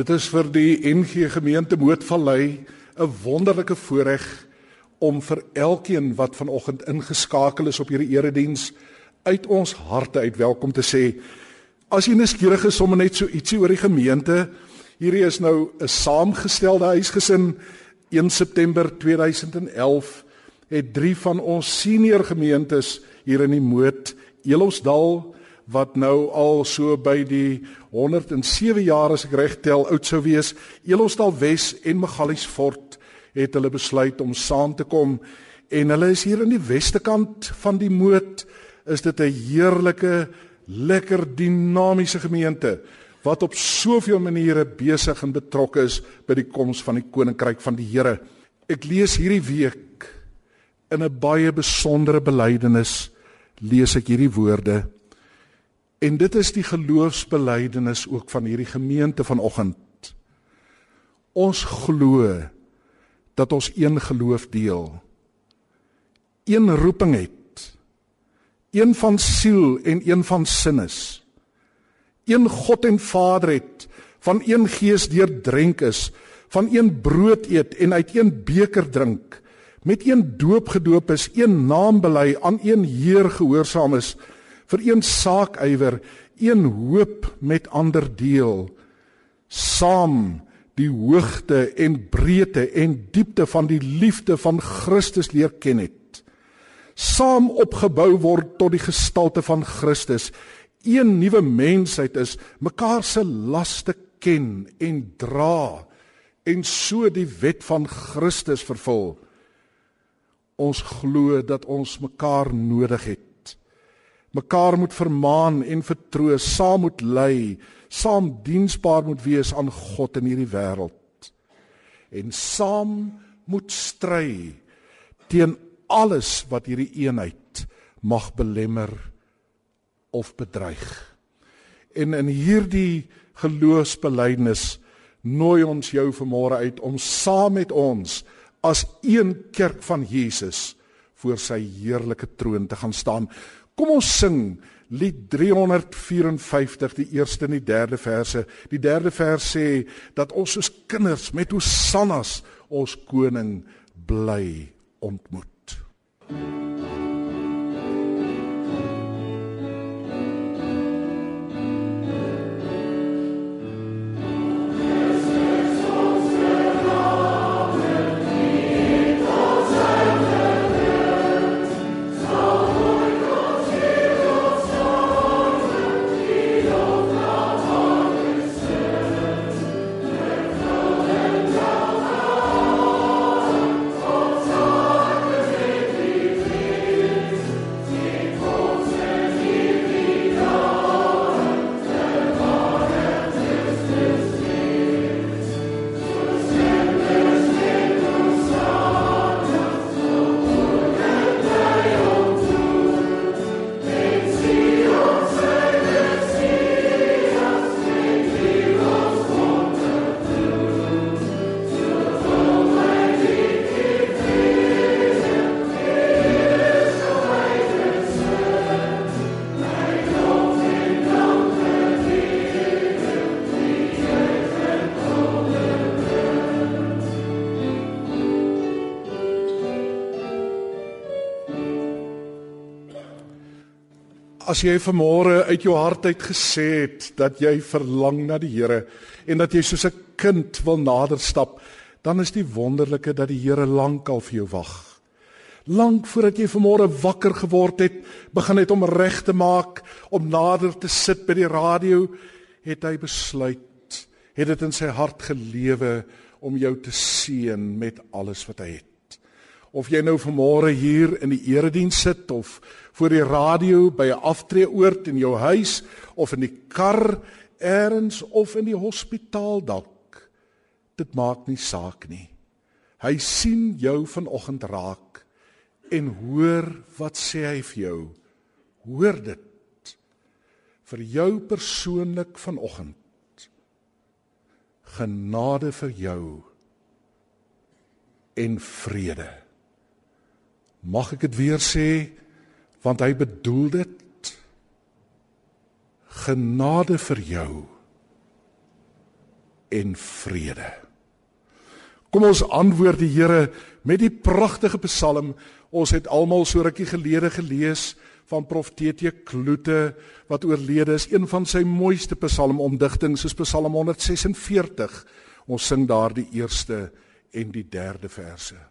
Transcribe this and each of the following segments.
Dit is vir die NG Gemeente Moedvallei 'n wonderlike voorreg om vir elkeen wat vanoggend ingeskakel is op hierdie erediens uit ons harte uit welkom te sê. As jy nuuskierig is om net so ietsie oor die gemeente, hierdie is nou 'n saamgestelde huisgesin 1 September 2011 het drie van ons senior gemeentes hier in die Moed, Elosdal, wat nou al so by die 107 jaar as ek reg tel oud sou wees. Elosdal Wes en Magaliesfort het hulle besluit om saam te kom en hulle is hier in die weste kant van die moot. Is dit 'n heerlike, lekker dinamiese gemeente wat op soveel maniere besig en betrokke is by die koms van die koninkryk van die Here. Ek lees hierdie week in 'n baie besondere belydenis lees ek hierdie woorde En dit is die geloofsbelijdenis ook van hierdie gemeente vanoggend. Ons glo dat ons een geloof deel. Een roeping het. Een van siel en een van sinnes. Een God en Vader het, van een gees deurdrenk is, van een brood eet en uit een beker drink, met een doop gedoop is, een naam bely, aan een Heer gehoorsaam is vir een saak ywer, een hoop met ander deel, saam die hoogte en breedte en diepte van die liefde van Christus leer ken het. Saam opgebou word tot die gestalte van Christus. Een nuwe mensheid is mekaar se laste ken en dra en so die wet van Christus vervul. Ons glo dat ons mekaar nodig het mekaar moet vermaan en vertroos, saam moet lei, saam diensbaar moet wees aan God in hierdie wêreld. En saam moet stry teen alles wat hierdie eenheid mag belemmer of bedreig. En in hierdie geloofsbelijdenis nooi ons jou vanmôre uit om saam met ons as een kerk van Jesus voor sy heerlike troon te gaan staan. Kom ons sing lied 354 die eerste en die derde verse. Die derde vers sê dat ons soos kinders met hosannas ons koning bly ontmoet. Thank you. As jy vanmôre uit jou hart uit gesê het dat jy verlang na die Here en dat jy soos 'n kind wil nader stap, dan is die wonderlike dat die Here lankal vir jou wag. Lank voordat jy vanmôre wakker geword het, begin het om reg te maak, om nader te sit by die radio, het hy besluit, het dit in sy hart gelewe om jou te seën met alles wat hy het of jy nou vanmôre hier in die erediens sit of voor die radio by 'n aftreeoord in jou huis of in die kar eers of in die hospitaal dalk. Dit maak nie saak nie. Hy sien jou vanoggend raak en hoor wat sê hy vir jou. Hoor dit vir jou persoonlik vanoggend. Genade vir jou en vrede. Mag ek dit weer sê want hy bedoel dit genade vir jou en vrede. Kom ons antwoord die Here met die pragtige Psalm. Ons het almal so rukkie gelede gelees van Prof TT Kloete wat oorlede is, een van sy mooiste psalmomdigtings is Psalm 146. Ons sing daar die eerste en die derde verse.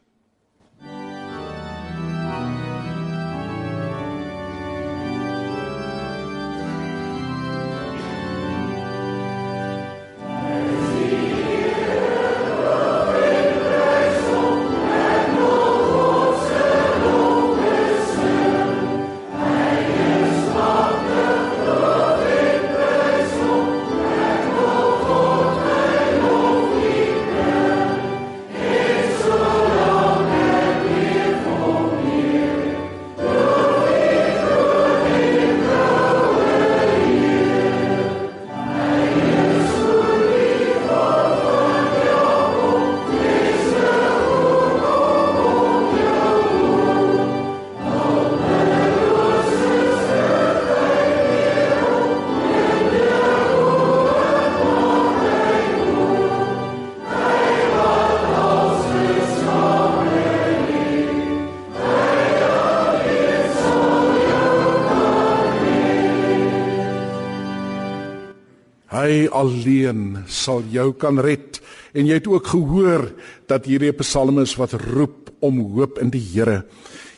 Hy alleen sal jou kan red. En jy het ook gehoor dat hierdie 'n psalm is wat roep om hoop in die Here.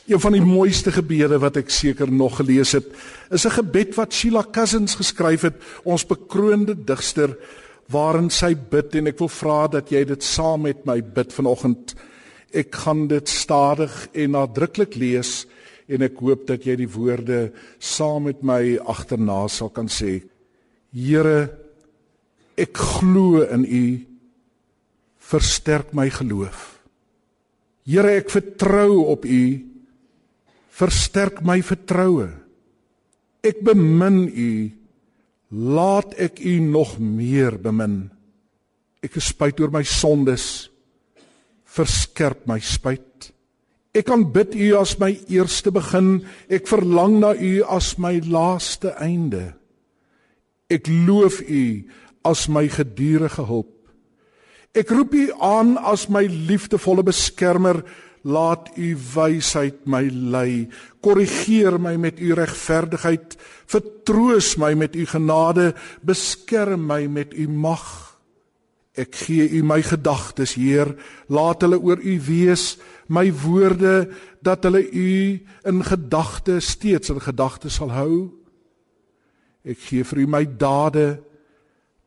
Een van die mooiste gebede wat ek seker nog gelees het, is 'n gebed wat Sheila Cousins geskryf het, ons bekroonde digster waarin sy bid en ek wil vra dat jy dit saam met my bid vanoggend. Ek gaan dit stadig en nadruklik lees en ek hoop dat jy die woorde saam met my agterna sal kan sê. Here Ek glo in U. Versterk my geloof. Here, ek vertrou op U. Versterk my vertroue. Ek bemin U. Laat ek U nog meer bemin. Ek is spyt oor my sondes. Verskerp my spyt. Ek kan bid U as my eerste begin. Ek verlang na U as my laaste einde. Ek loof U as my gedurende hulp. Ek roep U aan as my liefdevolle beskermer, laat U wysheid my lei. Korrigeer my met U regverdigheid, vertroos my met U genade, beskerm my met U mag. Ek gee U my gedagtes, Heer, laat hulle oor U wees, my woorde dat hulle U in gedagte steeds in gedagte sal hou. Ek gee vir U my dade,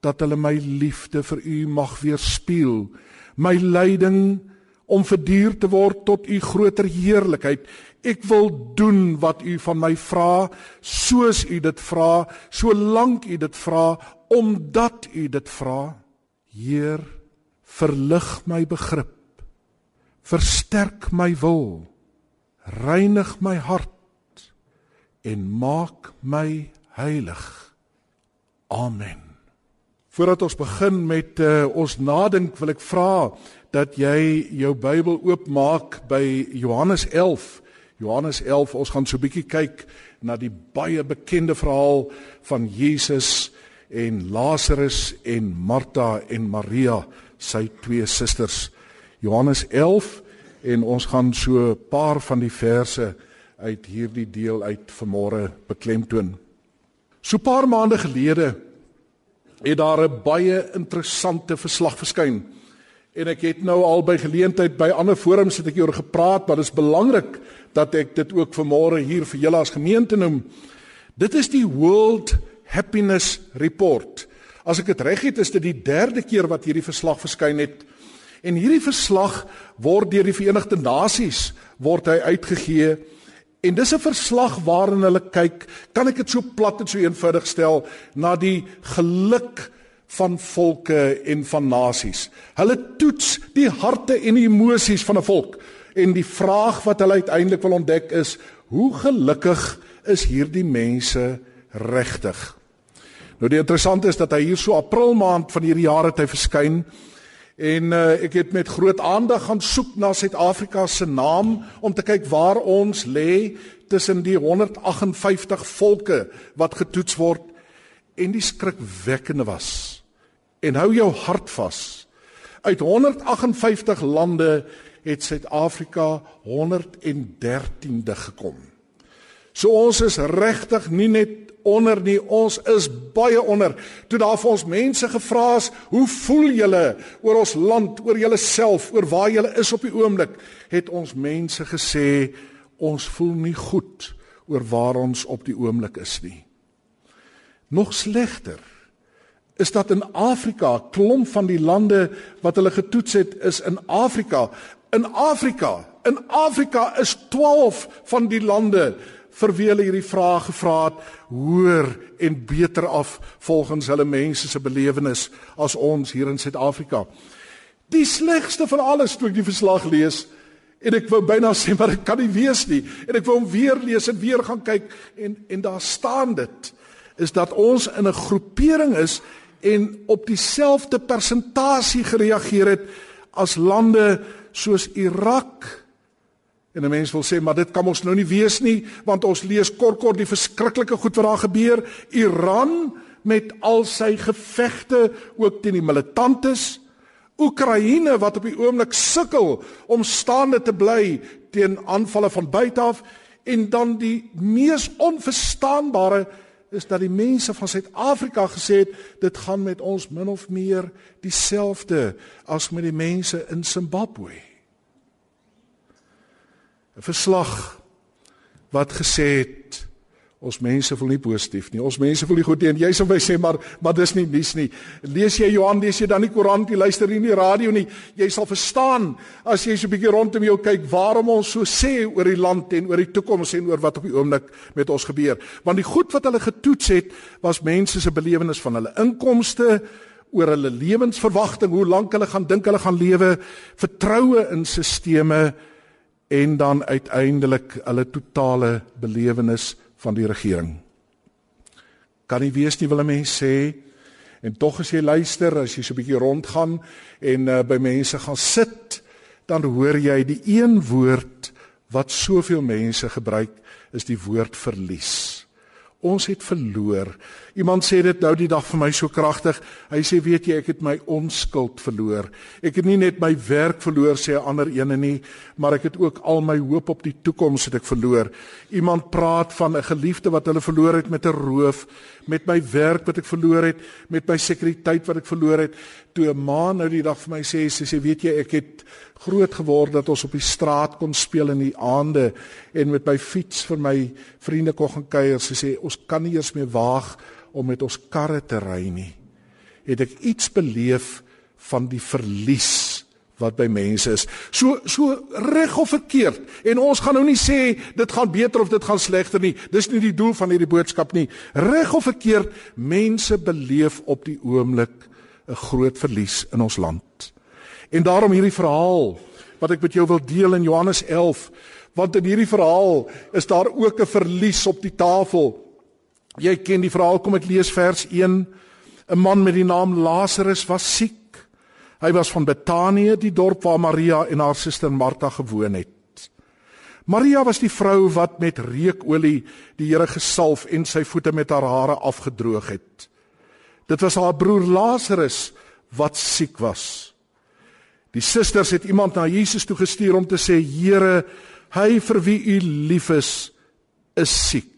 dat hulle my liefde vir u mag weerspieël my lyding om verduur te word tot u groter heerlikheid. Ek wil doen wat u van my vra soos u dit vra solank u dit vra omdat u dit vra. Heer verlig my begrip versterk my wil reinig my hart en maak my heilig. Amen Voordat ons begin met uh, ons nadink, wil ek vra dat jy jou Bybel oopmaak by Johannes 11. Johannes 11, ons gaan so 'n bietjie kyk na die baie bekende verhaal van Jesus en Lazarus en Martha en Maria, sy twee susters. Johannes 11 en ons gaan so 'n paar van die verse uit hierdie deel uit vanmôre beklemtoon. So 'n paar maande gelede het daar 'n baie interessante verslag verskyn. En ek het nou al by geleentheid by ander forums het ek oor gepraat, maar dit is belangrik dat ek dit ook vanmôre hier vir julle as gemeente noem. Dit is die World Happiness Report. As ek dit reg het, is dit die derde keer wat hierdie verslag verskyn het. En hierdie verslag word deur die Verenigde Nasies word hy uitgegee En dis 'n verslag waarin hulle kyk, kan ek dit so plat en so eenvoudig stel, na die geluk van volke en van nasies. Hulle toets die harte en die emosies van 'n volk en die vraag wat hulle uiteindelik wil ontdek is: hoe gelukkig is hierdie mense regtig? Nou die interessante is dat hy hier so April maand van hierdie jaar het hy verskyn En uh, ek het met groot aandag gaan soek na Suid-Afrika se naam om te kyk waar ons lê tussen die 158 volke wat getoets word en die skrikwekkende was en hou jou hart vas. Uit 158 lande het Suid-Afrika 113de gekom. So ons is regtig nie net onder nie, ons is baie onder. Toe daar vir ons mense gevra is, "Hoe voel julle oor ons land, oor julleself, oor waar julle is op die oomblik?" het ons mense gesê, "Ons voel nie goed oor waar ons op die oomblik is nie." Nog slegter is dat in Afrika, klomp van die lande wat hulle getoets het, is in Afrika. In Afrika, in Afrika is 12 van die lande vir wie hulle hierdie vraag gevra het, hoër en beter af volgens hulle mense se belewenis as ons hier in Suid-Afrika. Die slegste van alles toe ek die verslag lees en ek wou byna sê maar dit kan nie wees nie en ek wou hom weer lees en weer gaan kyk en en daar staan dit is dat ons in 'n groepering is en op dieselfde persentasie gereageer het as lande soos Irak En 'n mens wil sê, maar dit kan ons nou nie wees nie, want ons lees kort kort die verskriklike goed wat daar gebeur. Iran met al sy gevegte ook teen die militantes. Oekraïne wat op die oomblik sukkel om staande te bly teen aanvalle van buite af en dan die mees onverstaanbare is dat die mense van Suid-Afrika gesê het dit gaan met ons min of meer dieselfde as met die mense in Zimbabwe. 'n verslag wat gesê het ons mense voel nie positief nie. Ons mense voel nie goed nie. En jy sal by sê maar maar dis nie nuus nie. Lees jy Johan, lees jy dan nie Koran, jy luister nie die radio nie. Jy sal verstaan as jy so 'n bietjie rondom jou kyk waarom ons so sê oor die land en oor die toekoms en oor wat op die oomblik met ons gebeur. Want die goed wat hulle getoets het was mense se belewenis van hulle inkomste oor hulle lewensverwagting, hoe lank hulle gaan dink hulle gaan lewe, vertroue in stelsels en dan uiteindelik hulle totale belewenis van die regering. Kan nie wees nie wil 'n mens sê en tog as jy luister as jy so 'n bietjie rondgaan en uh, by mense gaan sit dan hoor jy die een woord wat soveel mense gebruik is die woord verlies. Ons het verloor. Iemand sê dit nou die dag vir my so kragtig. Hy sê weet jy ek het my onskuld verloor. Ek het nie net my werk verloor sê 'n ander ene nie, maar ek het ook al my hoop op die toekoms het ek verloor. Iemand praat van 'n geliefde wat hulle verloor het met 'n roof, met my werk wat ek verloor het, met my sekuriteit wat ek verloor het. Toe 'n ma nou die dag vir my sê sy sê weet jy ek het groot geword dat ons op die straat kon speel in die aande en met my fiets vir my vriende kon gaan kuier. Sy sê ons kan nie eers meer waag om met ons karre te ry nie. Het ek iets beleef van die verlies wat by mense is. So so reg of verkeerd. En ons gaan nou nie sê dit gaan beter of dit gaan slegter nie. Dis nie die doel van hierdie boodskap nie. Reg of verkeerd, mense beleef op die oomblik 'n groot verlies in ons land. En daarom hierdie verhaal wat ek met jou wil deel in Johannes 11, want in hierdie verhaal is daar ook 'n verlies op die tafel. Jy ken die verhaal, kom ek lees vers 1. 'n Man met die naam Lazarus was siek. Hy was van Betanië, die dorp waar Maria en haar suster Martha gewoon het. Maria was die vrou wat met reukolie die Here gesalf en sy voete met haar hare afgedroog het. Dit was haar broer Lazarus wat siek was. Die susters het iemand na Jesus toe gestuur om te sê: "Here, hy vir wie u lief is, is siek."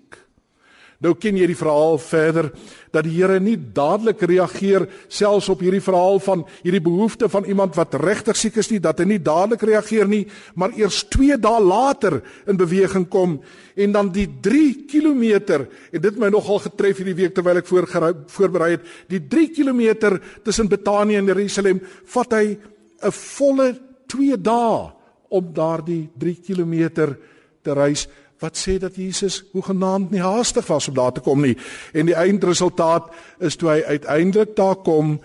Nou ken jy die verhaal verder dat die Here nie dadelik reageer selfs op hierdie verhaal van hierdie behoefte van iemand wat regtig siek is nie dat hy nie dadelik reageer nie maar eers 2 dae later in beweging kom en dan die 3 km en dit my nogal getref hierdie week terwyl ek voor voorberei het die 3 km tussen Betanië en Jerusalem vat hy 'n volle 2 dae om daardie 3 km te reis wat sê dat Jesus hoegenaamd nie haastig was om daar te kom nie. En die eindresultaat is toe hy uiteindelik daar kom,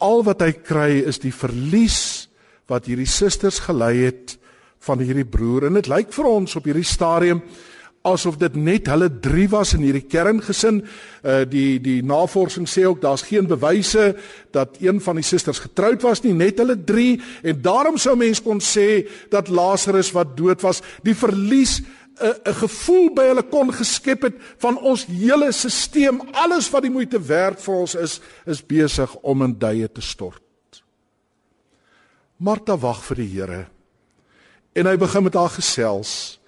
al wat hy kry is die verlies wat hierdie susters gelei het van hierdie broer. En dit lyk vir ons op hierdie stadium asof dit net hulle drie was in hierdie kerngesin. Uh die die navorsing sê ook daar's geen bewyse dat een van die susters getroud was nie, net hulle drie en daarom sou mens kon sê dat Lazarus wat dood was, die verlies 'n 'n gevoel by hulle kon geskep het van ons hele stelsel, alles wat die moeite werd vir ons is, is besig om in duie te stort. Martha wag vir die Here. En hy begin met haar gesels.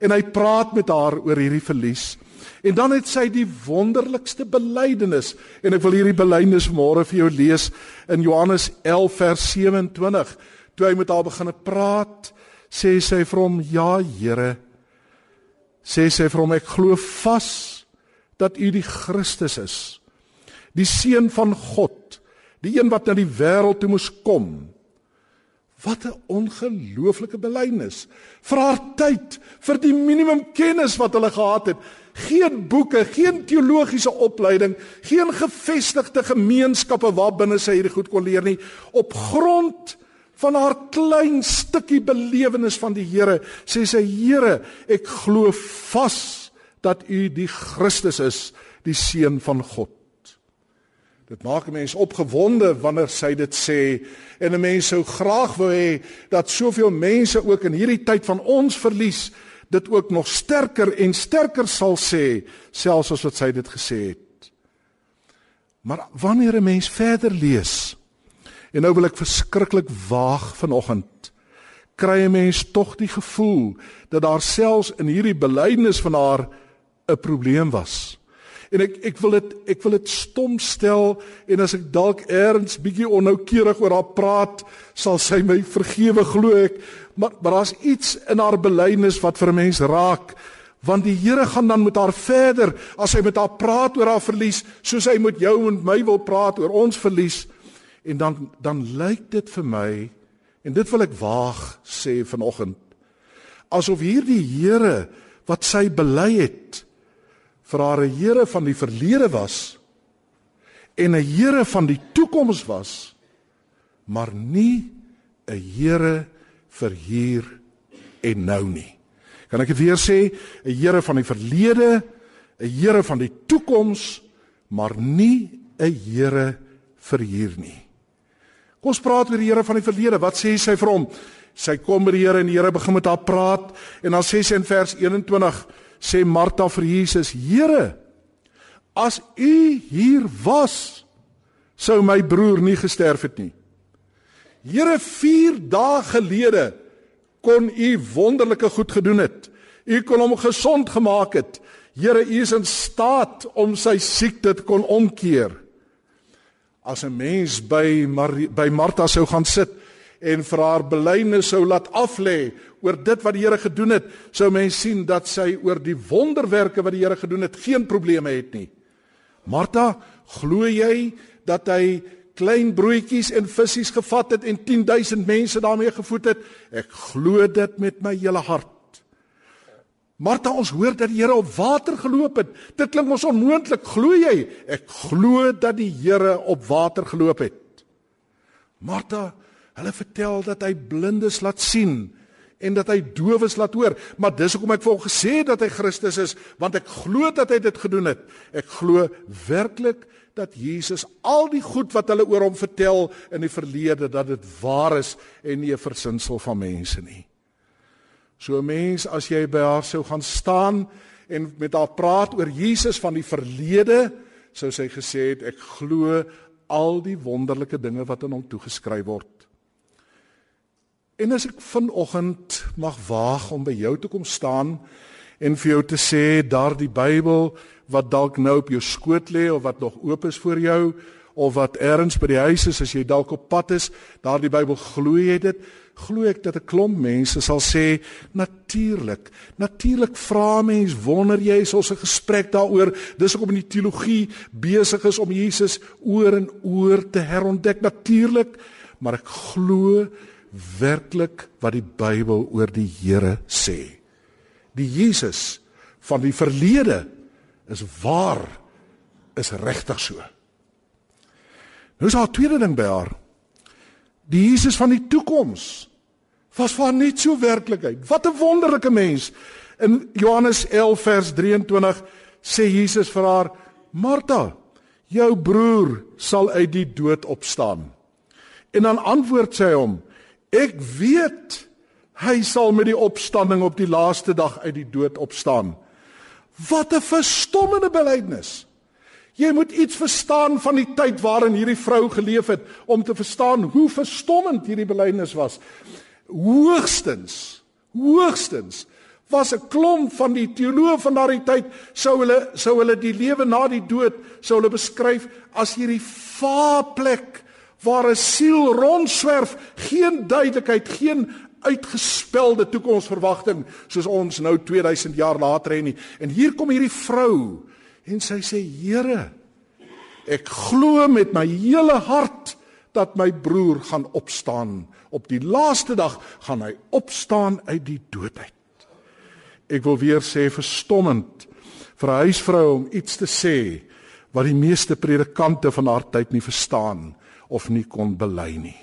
En hy praat met haar oor hierdie verlies. En dan het sy die wonderlikste belydenis en ek wil hierdie belydenis môre vir jou lees in Johannes 11 vers 27. Toe hy met haar begine praat, sê sy vir hom: "Ja, Here." Sê sy vir hom: "Ek glo vas dat U die Christus is, die seun van God, die een wat na die wêreld toe moes kom." Wat 'n ongelooflike belydenis. Vir haar tyd, vir die minimum kennis wat hulle gehad het, geen boeke, geen teologiese opleiding, geen gevestigde gemeenskappe waarbinne sy hierdie goed kon leer nie, op grond van haar klein stukkie belewenis van die Here, sê sy Here, ek glo vas dat U die Christus is, die seun van God. Dit maak 'n mens opgewonde wanneer sy dit sê en 'n mens sou graag wou hê dat soveel mense ook in hierdie tyd van ons verlies dit ook nog sterker en sterker sal sê selfs as wat sy dit gesê het. Maar wanneer 'n mens verder lees en nou wil ek verskriklik waag vanoggend kry 'n mens tog die gevoel dat daar selfs in hierdie belydenis van haar 'n probleem was. En ek ek wil dit ek wil dit stom stel en as ek dalk eers bietjie onnoukeurig oor haar praat, sal sy my vergewe glo ek. Maar maar daar's iets in haar belydenis wat vir 'n mens raak want die Here gaan dan met haar verder as hy met haar praat oor haar verlies soos hy met jou en my wil praat oor ons verlies en dan dan lyk dit vir my en dit wil ek waag sê vanoggend asof hierdie Here wat sy bely het vir haar 'n Here van die verlede was en 'n Here van die toekoms was, maar nie 'n Here vir hier en nou nie. Kan ek dit weer sê? 'n Here van die verlede, 'n Here van die toekoms, maar nie 'n Here vir hier nie. Kom ons praat oor die Here van die verlede. Wat sê sy vir hom? Sy kom by die Here en die Here begin met haar praat en dan sê sy in vers 21 sê Martha vir Jesus: "Here, as U hier was, sou my broer nie gesterf het nie. Here, 4 dae gelede kon U wonderlike goed gedoen het. U kon hom gesond gemaak het. Here, U is in staat om sy siekte te kon omkeer." As 'n mens by Mar by Martha sou gaan sit en vir haar belydenis sou laat aflê oor dit wat die Here gedoen het, sou mense sien dat sy oor die wonderwerke wat die Here gedoen het, geen probleme het nie. Martha, glo jy dat hy klein broodjies en visse gevat het en 10000 mense daarmee gevoed het? Ek glo dit met my hele hart. Martha, ons hoor dat die Here op water geloop het. Dit klink ons onmoontlik. Glo jy? Ek glo dat die Here op water geloop het. Martha, hulle vertel dat hy blindes laat sien en dat hy dowes laat hoor. Maar dis hoekom ek vir hom gesê het dat hy Christus is, want ek glo dat hy dit gedoen het. Ek glo werklik dat Jesus al die goed wat hulle oor hom vertel in die verlede dat dit waar is en nie 'n versinsel van mense nie. So 'n mens as jy by haar sou gaan staan en met haar praat oor Jesus van die verlede, sou sy gesê het ek glo al die wonderlike dinge wat aan hom toegeskryf word. En as ek vanoggend mag waag om by jou te kom staan en vir jou te sê daardie Bybel wat dalk nou op jou skoot lê of wat nog oop is vir jou of wat ergens by die huis is as jy dalk op pad is, daardie Bybel glo jy dit? Glo ek dat 'n klomp mense sal sê natuurlik. Natuurlik vra mens wonder jy is ons 'n gesprek daaroor. Dis hoekom in die teologie besig is om Jesus oor en oor te herontdek natuurlik, maar ek glo werklik wat die Bybel oor die Here sê. Die Jesus van die verlede is waar is regtig so. Nou is daar 'n tweede ding by haar. Die Jesus van die toekoms was vir haar net so werklikheid. Wat 'n wonderlike mens. In Johannes 11 vers 23 sê Jesus vir haar: "Martha, jou broer sal uit die dood opstaan." En dan antwoord sy hom: Ek weet Hy sal met die opstanding op die laaste dag uit die dood opstaan. Wat 'n verstommende belydenis. Jy moet iets verstaan van die tyd waarin hierdie vrou geleef het om te verstaan hoe verstommend hierdie belydenis was. Hoogstens, hoogstens was 'n klomp van die teoloë van daardie tyd sou hulle sou hulle die lewe na die dood sou hulle beskryf as hierdie vaarplek waar 'n siel rondswerf, geen duidelikheid, geen uitgespelde toekomsverwagting soos ons nou 2000 jaar later het nie. En hier kom hierdie vrou en sy sê: "Here, ek glo met my hele hart dat my broer gaan opstaan. Op die laaste dag gaan hy opstaan uit die dood uit." Ek wil weer sê verstommend vir 'n huisvrou om iets te sê wat die meeste predikante van haar tyd nie verstaan of nie kon bely nie.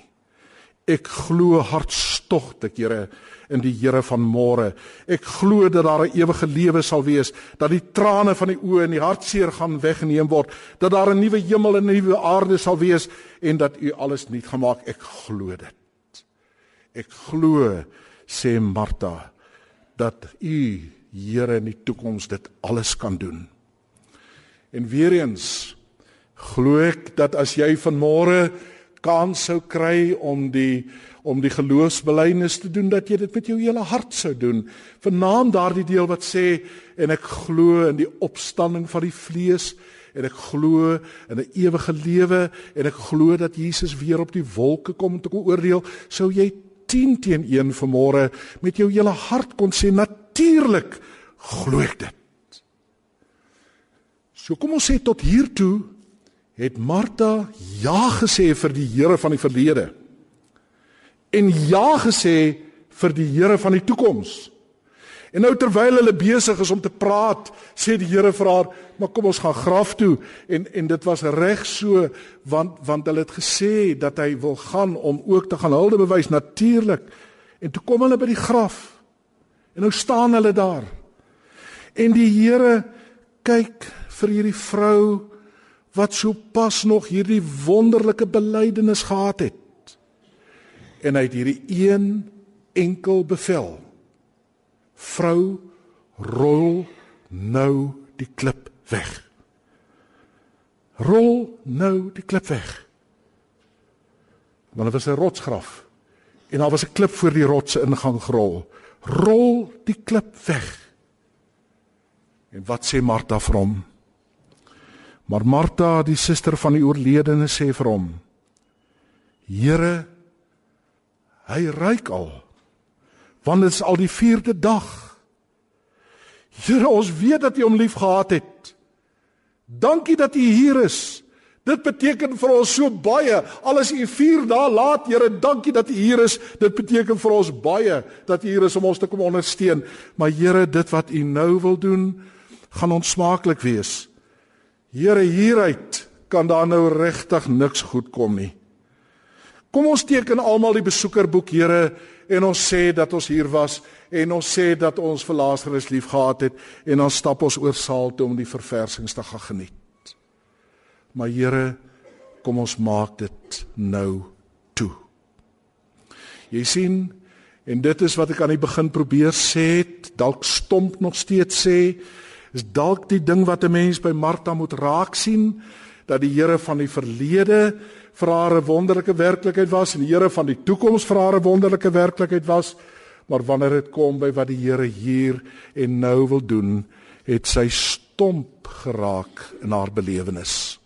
Ek glo hartstogtig, Here, in die Here van môre. Ek glo dat daar 'n ewige lewe sal wees, dat die trane van die oë en die hartseer gaan weggeneem word, dat daar 'n nuwe hemel en 'n nuwe aarde sal wees en dat U alles nuut gemaak. Ek glo dit. Ek glo, sê Martha, dat U, Here, in die toekoms dit alles kan doen. En weer eens glo ek dat as jy van môre kans sou kry om die om die geloofsbelijdenis te doen dat jy dit met jou hele hart sou doen. Vernaam daardie deel wat sê en ek glo in die opstanding van die vlees en ek glo in 'n ewige lewe en ek glo dat Jesus weer op die wolke kom om te oordeel, sou jy 10 teen 1 vanmôre met jou hele hart kon sê natuurlik glo ek dit. So kom ons sê tot hier toe het Martha ja gesê vir die Here van die verlede en ja gesê vir die Here van die toekoms. En nou terwyl hulle besig is om te praat, sê die Here vir haar, "Maar kom ons gaan graf toe." En en dit was reg so want want hulle het gesê dat hy wil gaan om ook te gaan hulde bewys natuurlik. En toe kom hulle by die graf. En nou staan hulle daar. En die Here kyk vir hierdie vrou wat so pas nog hierdie wonderlike belydenis gehad het. En hy het hierdie een enkel bevel. Vrou, rol nou die klip weg. Rol nou die klip weg. Want dit was 'n rotsgraf en daar was 'n klip voor die rots se ingang gerol. Rol die klip weg. En wat sê Martha vir hom? Maar Martha, die suster van die oorledene, sê vir hom: Here, hy ryk al. Want dit is al die 4de dag. Here, ons weet dat U hom liefgehad het. Dankie dat U hier is. Dit beteken vir ons so baie. Al is U 4 dae laat, Here, dankie dat U hier is. Dit beteken vir ons baie dat U hier is om ons te kom ondersteun. Maar Here, dit wat U nou wil doen, gaan ons smaaklik wees. Here hieruit kan daar nou regtig niks goed kom nie. Kom ons teken almal die besoekerboek Here en ons sê dat ons hier was en ons sê dat ons vir Lazarus liefgehad het en dan stap ons oor saal toe om die verversings te gaan geniet. Maar Here, kom ons maak dit nou toe. Jy sien en dit is wat ek aan die begin probeer sê, dalk stomp nog steeds sê, is dalk die ding wat 'n mens by Martha moet raak sien dat die Here van die verlede vir haar 'n wonderlike werklikheid was en die Here van die toekoms vir haar 'n wonderlike werklikheid was. Maar wanneer dit kom by wat die Here hier en nou wil doen het sy stomp geraak in haar belewenis.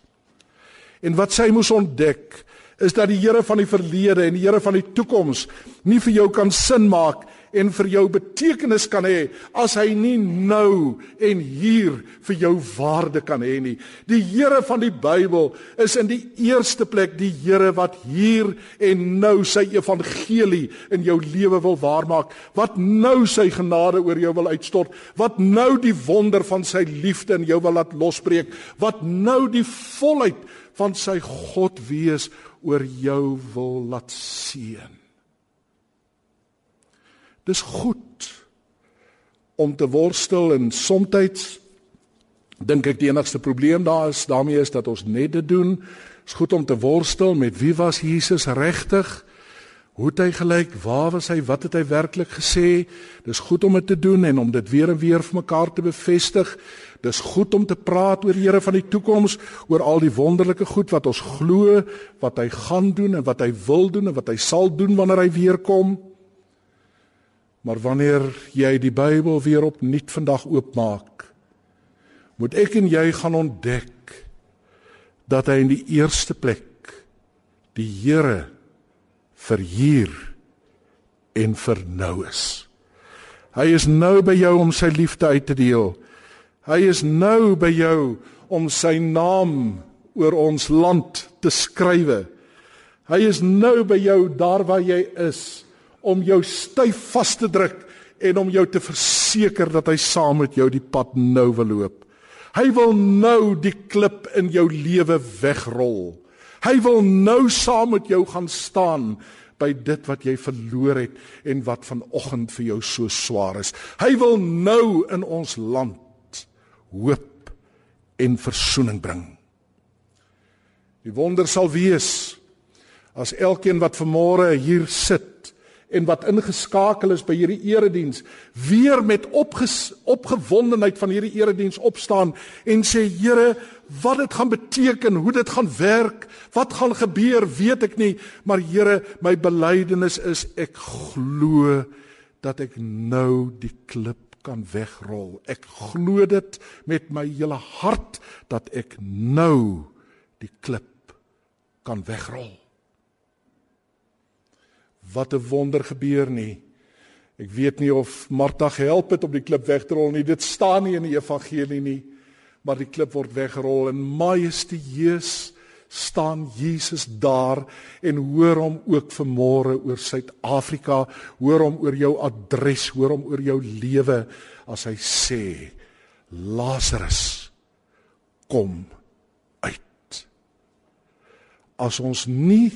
En wat sy moes ontdek is dat die Here van die verlede en die Here van die toekoms nie vir jou kan sin maak en vir jou betekenis kan hê as hy nie nou en hier vir jou waarde kan hê nie. Die Here van die Bybel is in die eerste plek die Here wat hier en nou sy evangelie in jou lewe wil waarmaak, wat nou sy genade oor jou wil uitstort, wat nou die wonder van sy liefde in jou wil laat losbreek, wat nou die volheid van sy God wees oor jou wil laat seën. Dis goed om te worstel en soms dink ek die enigste probleem daar is daarmee is dat ons net dit doen. Dis goed om te worstel met wie was Jesus regtig? Hoe het hy gelyk? Waar was hy? Wat het hy werklik gesê? Dis goed om dit te doen en om dit weer en weer vir mekaar te bevestig. Dis goed om te praat oor die Here van die toekoms, oor al die wonderlike goed wat ons glo, wat hy gaan doen en wat hy wil doen en wat hy sal doen wanneer hy weer kom. Maar wanneer jy die Bybel weer opnuut vandag oopmaak, moet ek en jy gaan ontdek dat hy in die eerste plek die Here vir hier en vir nou is. Hy is nou by jou om sy liefde uit te deel. Hy is nou by jou om sy naam oor ons land te skrywe. Hy is nou by jou daar waar jy is om jou styf vas te druk en om jou te verseker dat hy saam met jou die pad nou wil loop. Hy wil nou die klip in jou lewe wegrol. Hy wil nou saam met jou gaan staan by dit wat jy verloor het en wat vanoggend vir jou so swaar is. Hy wil nou in ons land hoop en verzoening bring. Die wonder sal wees as elkeen wat vanmôre hier sit en wat ingeskakel is by hierdie erediens weer met opges, opgewondenheid van hierdie erediens opstaan en sê Here wat dit gaan beteken, hoe dit gaan werk, wat gaan gebeur, weet ek nie, maar Here, my belydenis is ek glo dat ek nou die klip kan wegrol. Ek glo dit met my hele hart dat ek nou die klip kan wegrol. Wat 'n wonder gebeur nie. Ek weet nie of Martha gehelp het om die klip weg te rol nie. Dit staan nie in die evangelie nie maar die klip word weggerol en majestueus staan Jesus daar en hoor hom ook vanmôre oor Suid-Afrika, hoor hom oor jou adres, hoor hom oor jou lewe as hy sê Lazarus kom uit. As ons nie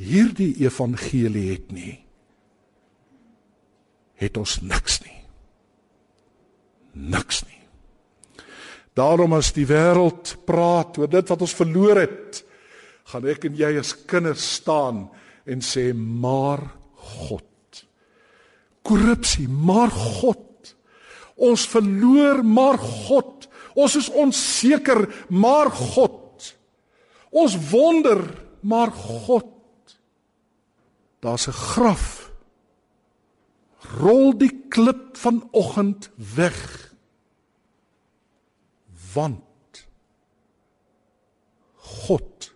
hierdie evangelie het nie, het ons niks nie. Niks nie. Daarom as die wêreld praat oor dit wat ons verloor het, gaan ek en jy as kinders staan en sê maar God. Korrupsie, maar God. Ons verloor maar God. Ons is onseker, maar God. Ons wonder, maar God. Daar's 'n graf. Rol die klip vanoggend weg want God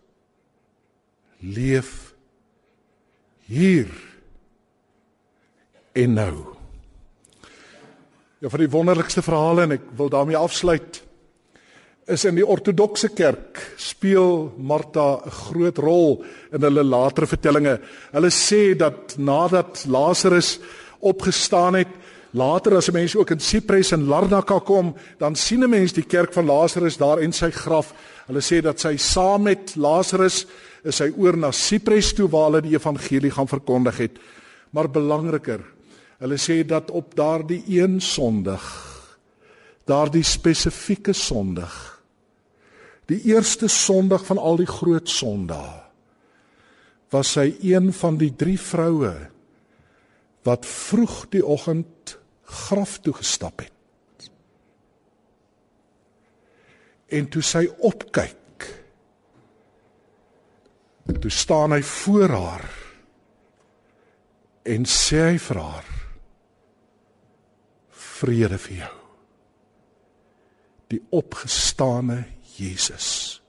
leef hier en nou. Ja vir die wonderlikste verhale en ek wil daarmee afsluit is in die ortodokse kerk speel Martha 'n groot rol in hulle latere vertellinge. Hulle sê dat nadat Lazarus opgestaan het, Later as 'n mens ook in Cyprus en Larnaca kom, dan sien 'n mens die kerk van Lazarus daar en sy graf. Hulle sê dat sy saam met Lazarus is hy oor na Cyprus toe waar hulle die evangelie gaan verkondig het. Maar belangriker, hulle sê dat op daardie een Sondag, daardie spesifieke Sondag, die eerste Sondag van al die groot Sondae, was sy een van die drie vroue wat vroeg die oggend graf toe gestap het. En toe sy opkyk, toe staan hy voor haar en sê hy vir haar: Vrede vir jou. Die opgestane Jesus.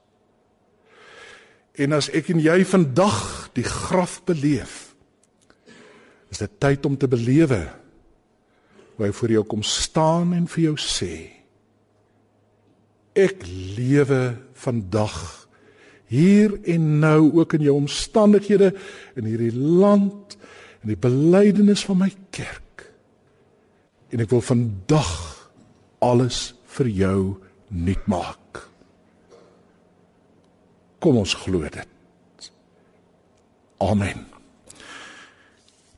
En as ek en jy vandag die graf beleef, is dit tyd om te belewe hoe hy voor jou kom staan en vir jou sê ek lewe vandag hier en nou ook in jou omstandighede in hierdie land en die belydenis van my kerk en ek wil vandag alles vir jou nuut maak kom ons glo dit amen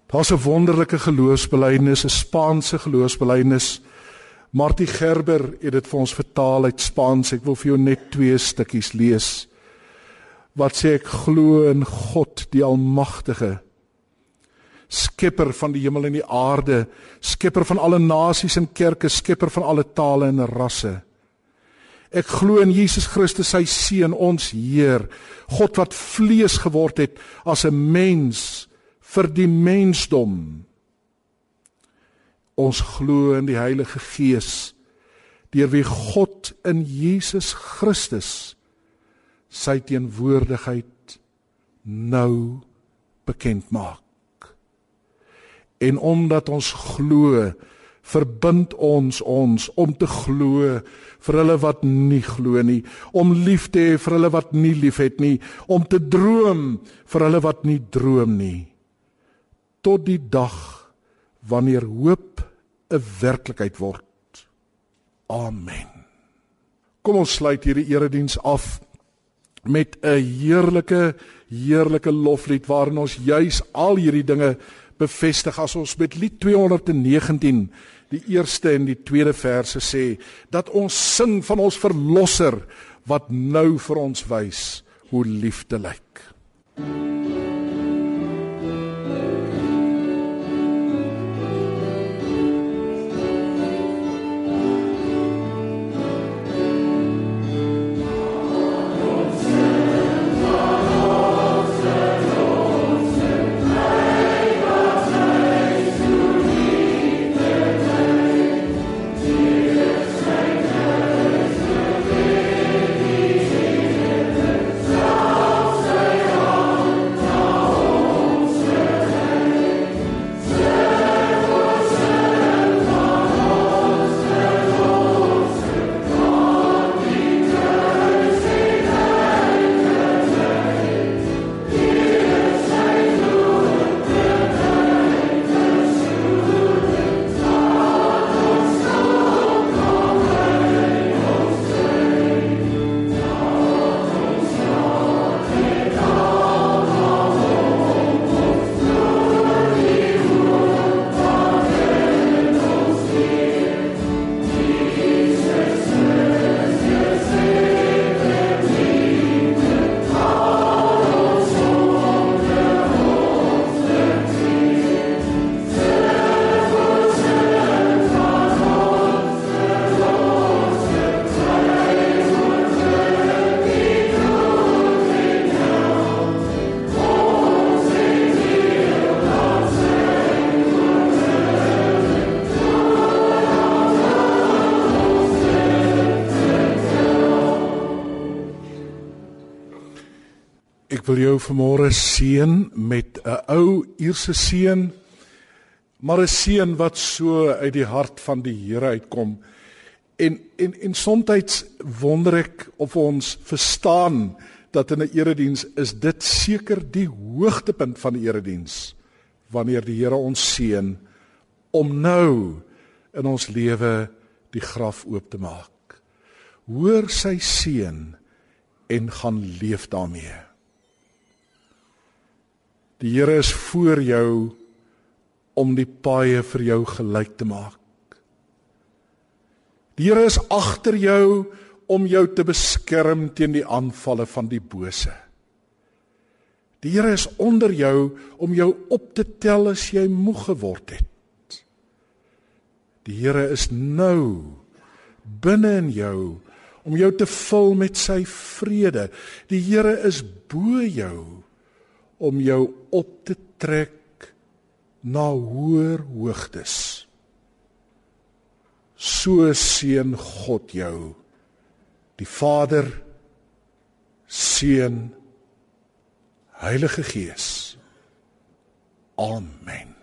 Daar's 'n wonderlike geloofsbelijdenis, 'n Spaanse geloofsbelijdenis. Martie Gerber het dit vir ons vertaal uit Spaans. Ek wil vir jou net twee stukkies lees. Wat sê ek glo in God die Almagtige, skepper van die hemel en die aarde, skepper van alle nasies en kerke, skepper van alle tale en rasse. Ek glo in Jesus Christus, sy seun, ons Heer, God wat vlees geword het as 'n mens vir die mensdom. Ons glo in die Heilige Gees, deur wie God in Jesus Christus sy teenwoordigheid nou bekend maak. En omdat ons glo, verbind ons ons om te glo vir hulle wat nie glo nie, om lief te hê vir hulle wat nie liefhet nie, om te droom vir hulle wat nie droom nie. Tot die dag wanneer hoop 'n werklikheid word. Amen. Kom ons sluit hierdie erediens af met 'n heerlike heerlike loflied waarin ons juis al hierdie dinge bevestig as ons met lied 219 die eerste en die tweede verse sê dat ons sing van ons verlosser wat nou vir ons wys hoe liefde lyk. Like. Jou vanmôre seën met 'n ou Ierse seën, maar 'n seën wat so uit die hart van die Here uitkom. En en en soms wonder ek of ons verstaan dat in 'n erediens is dit seker die hoogtepunt van die erediens wanneer die Here ons seën om nou in ons lewe die graf oop te maak. Hoor sy seën en gaan leef daarmee. Die Here is voor jou om die paaie vir jou gelyk te maak. Die Here is agter jou om jou te beskerm teen die aanvalle van die bose. Die Here is onder jou om jou op te tel as jy moeg geword het. Die Here is nou binne in jou om jou te vul met sy vrede. Die Here is bo jou om jou op te trek na hoër hoogtes. So seën God jou. Die Vader, Seun, Heilige Gees. Amen.